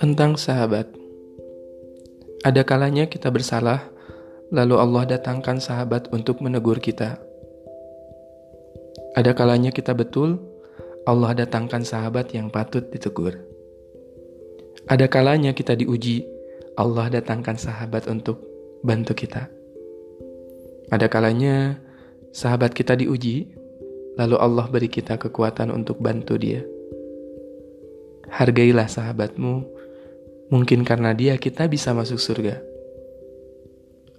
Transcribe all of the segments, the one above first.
Tentang sahabat, ada kalanya kita bersalah, lalu Allah datangkan sahabat untuk menegur kita. Ada kalanya kita betul, Allah datangkan sahabat yang patut ditegur. Ada kalanya kita diuji, Allah datangkan sahabat untuk bantu kita. Ada kalanya sahabat kita diuji, lalu Allah beri kita kekuatan untuk bantu dia. Hargailah sahabatmu, mungkin karena dia kita bisa masuk surga.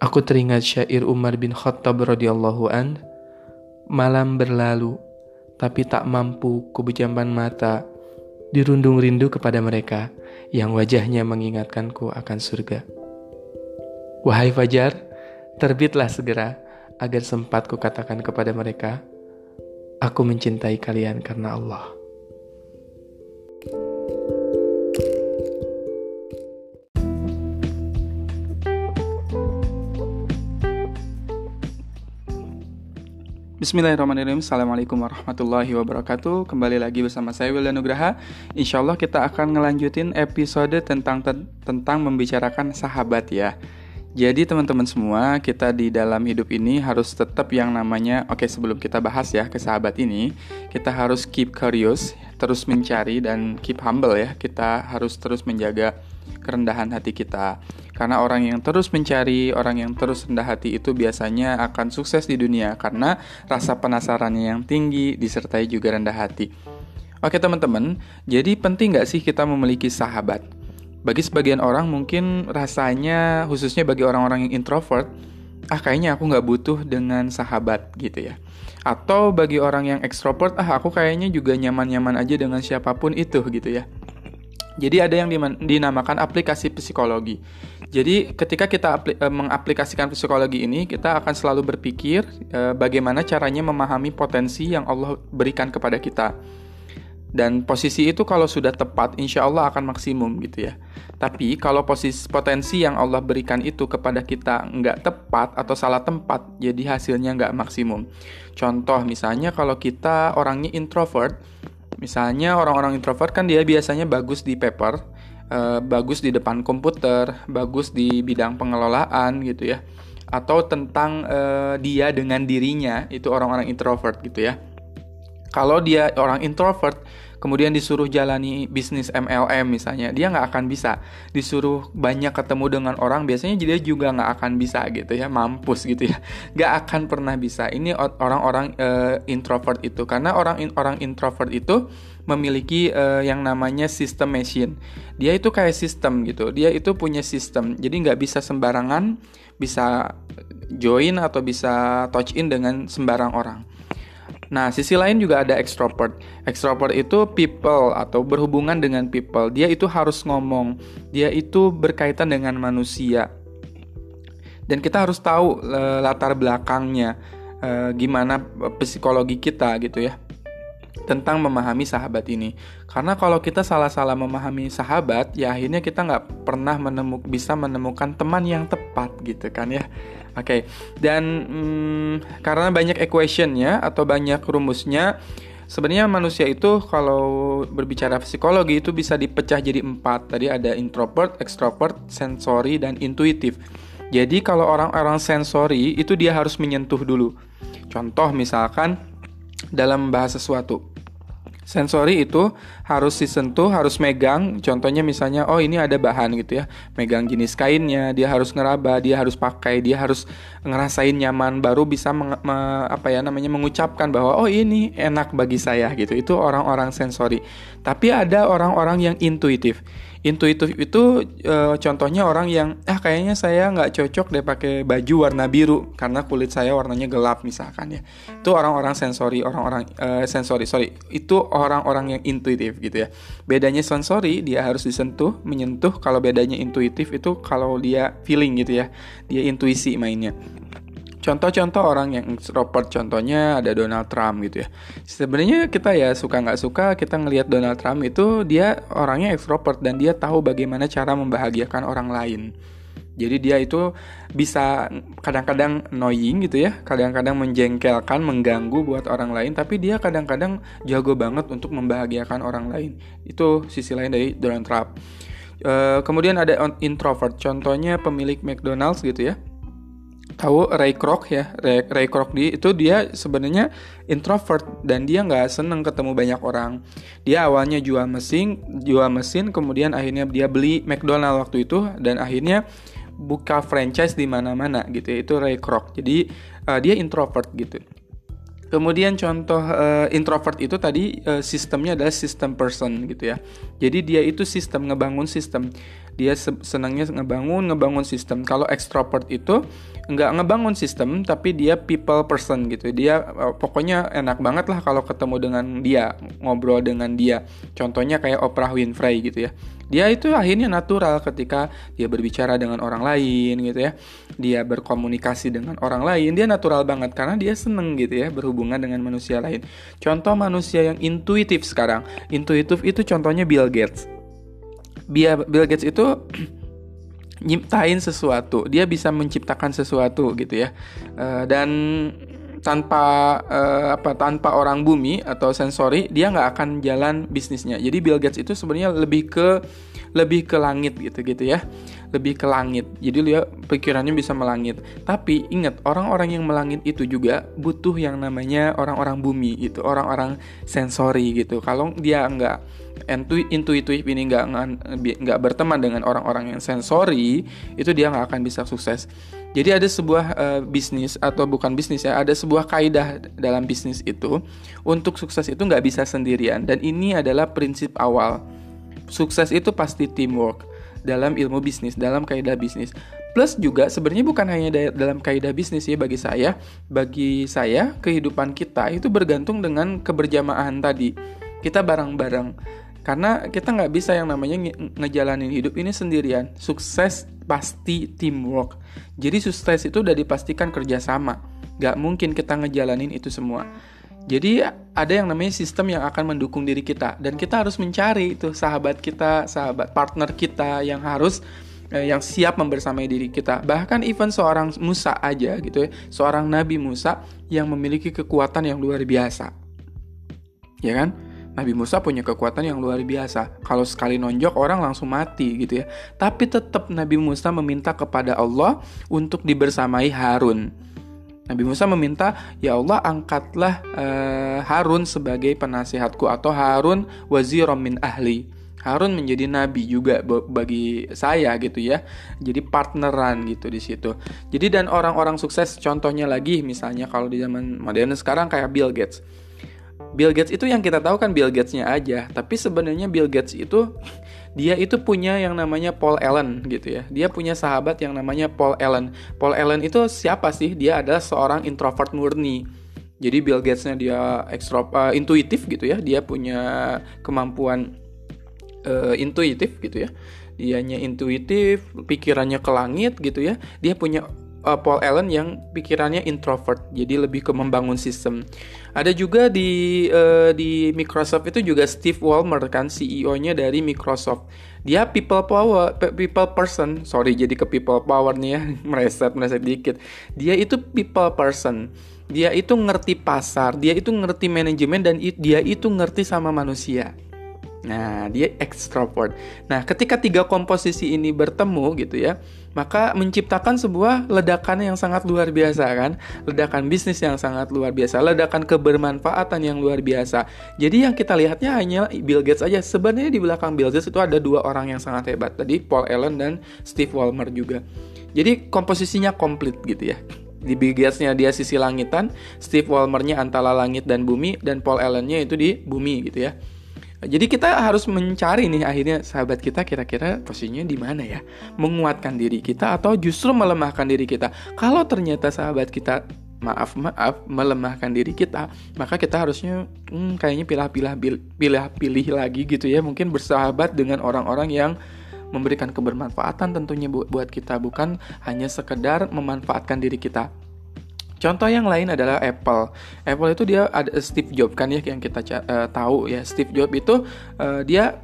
Aku teringat syair Umar bin Khattab radhiyallahu an, malam berlalu, tapi tak mampu kubejaman mata, dirundung rindu kepada mereka yang wajahnya mengingatkanku akan surga. Wahai Fajar, terbitlah segera agar sempat kukatakan kepada mereka, aku mencintai kalian karena Allah. Bismillahirrahmanirrahim. Assalamualaikum warahmatullahi wabarakatuh. Kembali lagi bersama saya Wildan Nugraha. Insya Allah kita akan ngelanjutin episode tentang tentang membicarakan sahabat ya Jadi teman-teman semua kita di dalam hidup ini harus tetap yang namanya Oke sebelum kita bahas ya ke sahabat ini Kita harus keep curious Terus mencari dan keep humble ya Kita harus terus menjaga kerendahan hati kita karena orang yang terus mencari, orang yang terus rendah hati itu biasanya akan sukses di dunia karena rasa penasarannya yang tinggi disertai juga rendah hati. Oke teman-teman, jadi penting nggak sih kita memiliki sahabat? Bagi sebagian orang mungkin rasanya, khususnya bagi orang-orang yang introvert, ah kayaknya aku nggak butuh dengan sahabat gitu ya. Atau bagi orang yang ekstrovert, ah aku kayaknya juga nyaman-nyaman aja dengan siapa pun itu gitu ya. Jadi ada yang dinamakan aplikasi psikologi. Jadi ketika kita e, mengaplikasikan psikologi ini, kita akan selalu berpikir e, bagaimana caranya memahami potensi yang Allah berikan kepada kita. Dan posisi itu kalau sudah tepat, insya Allah akan maksimum gitu ya. Tapi kalau posisi potensi yang Allah berikan itu kepada kita nggak tepat atau salah tempat, jadi hasilnya nggak maksimum. Contoh misalnya kalau kita orangnya introvert, Misalnya orang-orang introvert kan dia biasanya bagus di paper, uh, bagus di depan komputer, bagus di bidang pengelolaan gitu ya. Atau tentang uh, dia dengan dirinya itu orang-orang introvert gitu ya. Kalau dia orang introvert, kemudian disuruh jalani bisnis MLM misalnya, dia nggak akan bisa. Disuruh banyak ketemu dengan orang, biasanya dia juga nggak akan bisa gitu ya, mampus gitu ya, nggak akan pernah bisa. Ini orang-orang uh, introvert itu, karena orang orang introvert itu memiliki uh, yang namanya sistem machine. Dia itu kayak sistem gitu, dia itu punya sistem, jadi nggak bisa sembarangan bisa join atau bisa touch in dengan sembarang orang. Nah, sisi lain juga ada extrovert. Extrovert itu people atau berhubungan dengan people. Dia itu harus ngomong. Dia itu berkaitan dengan manusia. Dan kita harus tahu e, latar belakangnya e, gimana psikologi kita gitu ya tentang memahami sahabat ini. Karena kalau kita salah-salah memahami sahabat, ya akhirnya kita nggak pernah menemuk bisa menemukan teman yang tepat gitu kan ya. Oke, okay. dan hmm, karena banyak equationnya atau banyak rumusnya, sebenarnya manusia itu kalau berbicara psikologi itu bisa dipecah jadi empat. Tadi ada introvert, extrovert, sensory, dan intuitif. Jadi kalau orang-orang sensory itu dia harus menyentuh dulu. Contoh misalkan dalam bahasa sesuatu. Sensori itu harus disentuh, harus megang. Contohnya misalnya, oh ini ada bahan gitu ya, megang jenis kainnya, dia harus ngeraba, dia harus pakai, dia harus ngerasain nyaman, baru bisa meng, me, apa ya namanya mengucapkan bahwa oh ini enak bagi saya gitu. Itu orang-orang sensori. Tapi ada orang-orang yang intuitif intuitif itu e, contohnya orang yang ah kayaknya saya nggak cocok deh pakai baju warna biru karena kulit saya warnanya gelap misalkan ya. Itu orang-orang sensori orang-orang e, sensori sorry. Itu orang-orang yang intuitif gitu ya. Bedanya sensori dia harus disentuh menyentuh. Kalau bedanya intuitif itu kalau dia feeling gitu ya. Dia intuisi mainnya contoh-contoh orang yang extrovert contohnya ada Donald Trump gitu ya sebenarnya kita ya suka nggak suka kita ngelihat Donald Trump itu dia orangnya extrovert dan dia tahu bagaimana cara membahagiakan orang lain jadi dia itu bisa kadang-kadang annoying gitu ya, kadang-kadang menjengkelkan, mengganggu buat orang lain, tapi dia kadang-kadang jago banget untuk membahagiakan orang lain. Itu sisi lain dari Donald Trump. Uh, kemudian ada introvert, contohnya pemilik McDonald's gitu ya. Tahu Ray Kroc ya, Ray, Ray Kroc di itu dia sebenarnya introvert dan dia nggak seneng ketemu banyak orang. Dia awalnya jual mesin, jual mesin, kemudian akhirnya dia beli McDonald waktu itu dan akhirnya buka franchise di mana-mana gitu ya. Itu Ray Kroc. Jadi uh, dia introvert gitu. Kemudian contoh uh, introvert itu tadi uh, sistemnya adalah sistem person gitu ya. Jadi dia itu sistem ngebangun sistem. Dia senangnya ngebangun ngebangun sistem. Kalau extrovert itu nggak ngebangun sistem tapi dia people person gitu dia uh, pokoknya enak banget lah kalau ketemu dengan dia ngobrol dengan dia contohnya kayak Oprah Winfrey gitu ya dia itu akhirnya natural ketika dia berbicara dengan orang lain gitu ya. Dia berkomunikasi dengan orang lain dia natural banget karena dia seneng gitu ya berhubungan dengan manusia lain. Contoh manusia yang intuitif sekarang. Intuitif itu contohnya Bill Gates. Bill Gates itu nyiptain sesuatu, dia bisa menciptakan sesuatu gitu ya. Uh, dan tanpa uh, apa tanpa orang bumi atau sensori dia nggak akan jalan bisnisnya. Jadi Bill Gates itu sebenarnya lebih ke lebih ke langit gitu gitu ya. Lebih ke langit. Jadi dia pikirannya bisa melangit. Tapi ingat orang-orang yang melangit itu juga butuh yang namanya orang-orang bumi itu orang-orang sensori gitu. Kalau dia nggak intuitif ini nggak nggak berteman dengan orang-orang yang sensori itu dia nggak akan bisa sukses. Jadi ada sebuah uh, bisnis atau bukan bisnis ya ada sebuah kaidah dalam bisnis itu. Untuk sukses itu nggak bisa sendirian. Dan ini adalah prinsip awal Sukses itu pasti teamwork dalam ilmu bisnis, dalam kaidah bisnis. Plus juga sebenarnya bukan hanya dalam kaidah bisnis ya bagi saya, bagi saya kehidupan kita itu bergantung dengan keberjamahan tadi. Kita bareng-bareng. Karena kita nggak bisa yang namanya nge ngejalanin hidup ini sendirian. Sukses pasti teamwork. Jadi sukses itu udah dipastikan kerjasama. Gak mungkin kita ngejalanin itu semua. Jadi ada yang namanya sistem yang akan mendukung diri kita dan kita harus mencari itu sahabat kita, sahabat partner kita yang harus eh, yang siap membersamai diri kita. Bahkan even seorang Musa aja gitu ya, seorang Nabi Musa yang memiliki kekuatan yang luar biasa. Ya kan? Nabi Musa punya kekuatan yang luar biasa. Kalau sekali nonjok orang langsung mati gitu ya. Tapi tetap Nabi Musa meminta kepada Allah untuk dibersamai Harun. Nabi Musa meminta, "Ya Allah, angkatlah uh, Harun sebagai penasihatku atau Harun wazirom min ahli." Harun menjadi nabi juga bagi saya gitu ya. Jadi partneran gitu di situ. Jadi dan orang-orang sukses contohnya lagi misalnya kalau di zaman modern sekarang kayak Bill Gates. Bill Gates itu yang kita tahu kan Bill Gatesnya aja, tapi sebenarnya Bill Gates itu dia itu punya yang namanya Paul Allen gitu ya. Dia punya sahabat yang namanya Paul Allen. Paul Allen itu siapa sih? Dia adalah seorang introvert murni. Jadi Bill Gatesnya dia ekstro uh, intuitif gitu ya. Dia punya kemampuan uh, intuitif gitu ya. Dianya intuitif, pikirannya ke langit gitu ya. Dia punya uh, Paul Allen yang pikirannya introvert, jadi lebih ke membangun sistem. Ada juga di uh, di Microsoft itu juga Steve Ballmer kan CEO-nya dari Microsoft. Dia people power, people person. Sorry, jadi ke people power nih ya, mereset mereset dikit. Dia itu people person. Dia itu ngerti pasar, dia itu ngerti manajemen dan dia itu ngerti sama manusia. Nah, dia extrovert. Nah, ketika tiga komposisi ini bertemu gitu ya, maka menciptakan sebuah ledakan yang sangat luar biasa kan, ledakan bisnis yang sangat luar biasa, ledakan kebermanfaatan yang luar biasa. Jadi yang kita lihatnya hanya Bill Gates aja. Sebenarnya di belakang Bill Gates itu ada dua orang yang sangat hebat. Tadi Paul Allen dan Steve Ballmer juga. Jadi komposisinya komplit gitu ya di Bill Gates-nya dia sisi langitan, Steve Ballmer-nya antara langit dan bumi, dan Paul Allen-nya itu di bumi gitu ya. Jadi kita harus mencari nih akhirnya sahabat kita kira-kira posisinya di mana ya? Menguatkan diri kita atau justru melemahkan diri kita. Kalau ternyata sahabat kita maaf maaf melemahkan diri kita, maka kita harusnya hmm, kayaknya pilih-pilih pilih-pilih lagi gitu ya. Mungkin bersahabat dengan orang-orang yang memberikan kebermanfaatan tentunya buat kita bukan hanya sekedar memanfaatkan diri kita. Contoh yang lain adalah Apple. Apple itu dia ada Steve Jobs kan ya yang kita uh, tahu ya. Steve Jobs itu uh, dia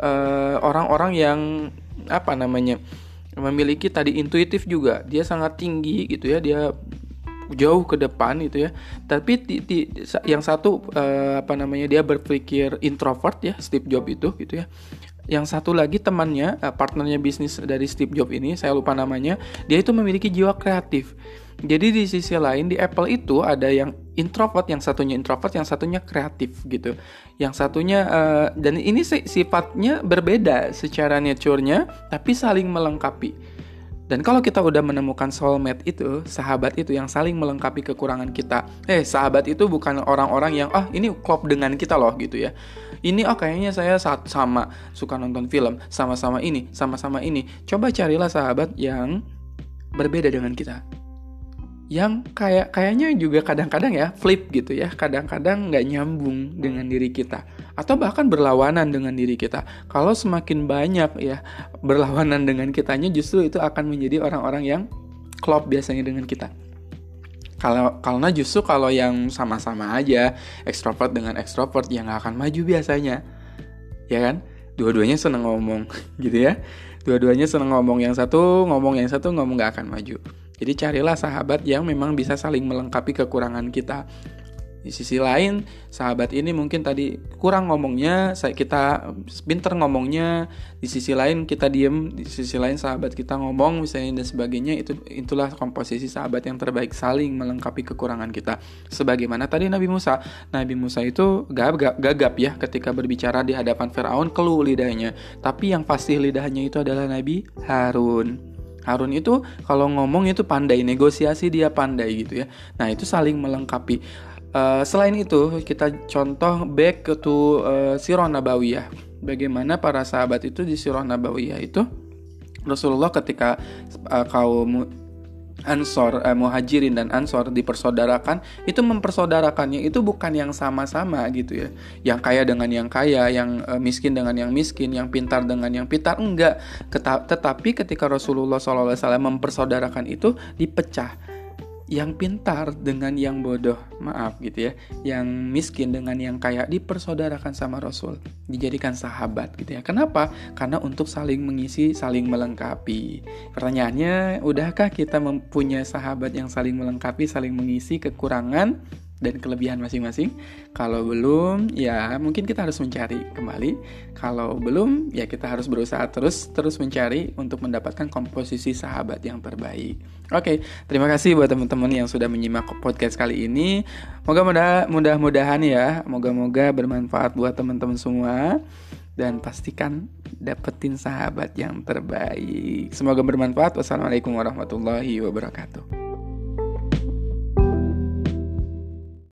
eh, orang-orang uh, yang apa namanya memiliki tadi intuitif juga. Dia sangat tinggi gitu ya. Dia jauh ke depan gitu ya. Tapi ti, ti, yang satu uh, apa namanya dia berpikir introvert ya Steve Jobs itu gitu ya yang satu lagi temannya, partnernya bisnis dari Steve Jobs ini, saya lupa namanya, dia itu memiliki jiwa kreatif. Jadi di sisi lain di Apple itu ada yang introvert, yang satunya introvert, yang satunya kreatif gitu. Yang satunya uh, dan ini sifatnya berbeda secara nature-nya tapi saling melengkapi. Dan kalau kita udah menemukan soulmate itu, sahabat itu yang saling melengkapi kekurangan kita. Eh, sahabat itu bukan orang-orang yang oh, ini klop dengan kita loh gitu ya. Ini oh kayaknya saya saat sama suka nonton film, sama-sama ini, sama-sama ini. Coba carilah sahabat yang berbeda dengan kita yang kayak kayaknya juga kadang-kadang ya flip gitu ya. Kadang-kadang nggak nyambung dengan diri kita. Atau bahkan berlawanan dengan diri kita. Kalau semakin banyak ya berlawanan dengan kitanya justru itu akan menjadi orang-orang yang klop biasanya dengan kita. Kalau karena justru kalau yang sama-sama aja ekstrovert dengan ekstrovert yang nggak akan maju biasanya. Ya kan? Dua-duanya seneng ngomong gitu ya. Dua-duanya seneng ngomong yang satu ngomong yang satu ngomong nggak akan maju jadi carilah sahabat yang memang bisa saling melengkapi kekurangan kita. Di sisi lain, sahabat ini mungkin tadi kurang ngomongnya, kita pinter ngomongnya. Di sisi lain kita diem, di sisi lain sahabat kita ngomong misalnya dan sebagainya. Itu itulah komposisi sahabat yang terbaik saling melengkapi kekurangan kita. Sebagaimana tadi Nabi Musa, Nabi Musa itu gagap, gagap ya ketika berbicara di hadapan Firaun keluh lidahnya. Tapi yang pasti lidahnya itu adalah Nabi Harun. Harun itu kalau ngomong itu pandai, negosiasi dia pandai gitu ya. Nah itu saling melengkapi. Uh, selain itu kita contoh back ke tuh uh, Sirah Nabawiyah. Bagaimana para sahabat itu di Sirah Nabawiyah itu Rasulullah ketika uh, kaum Ansor, eh, Muhajirin dan Ansor dipersaudarakan, itu mempersaudarakannya itu bukan yang sama-sama gitu ya. Yang kaya dengan yang kaya, yang eh, miskin dengan yang miskin, yang pintar dengan yang pintar, enggak. Tetapi ketika Rasulullah SAW mempersaudarakan itu dipecah yang pintar dengan yang bodoh, maaf gitu ya, yang miskin dengan yang kaya dipersaudarakan sama Rasul, dijadikan sahabat gitu ya. Kenapa? Karena untuk saling mengisi, saling melengkapi. Pertanyaannya, udahkah kita mempunyai sahabat yang saling melengkapi, saling mengisi kekurangan dan kelebihan masing-masing. Kalau belum, ya mungkin kita harus mencari kembali. Kalau belum, ya kita harus berusaha terus terus mencari untuk mendapatkan komposisi sahabat yang terbaik. Oke, terima kasih buat teman-teman yang sudah menyimak podcast kali ini. Moga mudah-mudahan ya, moga-moga bermanfaat buat teman-teman semua dan pastikan dapetin sahabat yang terbaik. Semoga bermanfaat. Wassalamualaikum warahmatullahi wabarakatuh.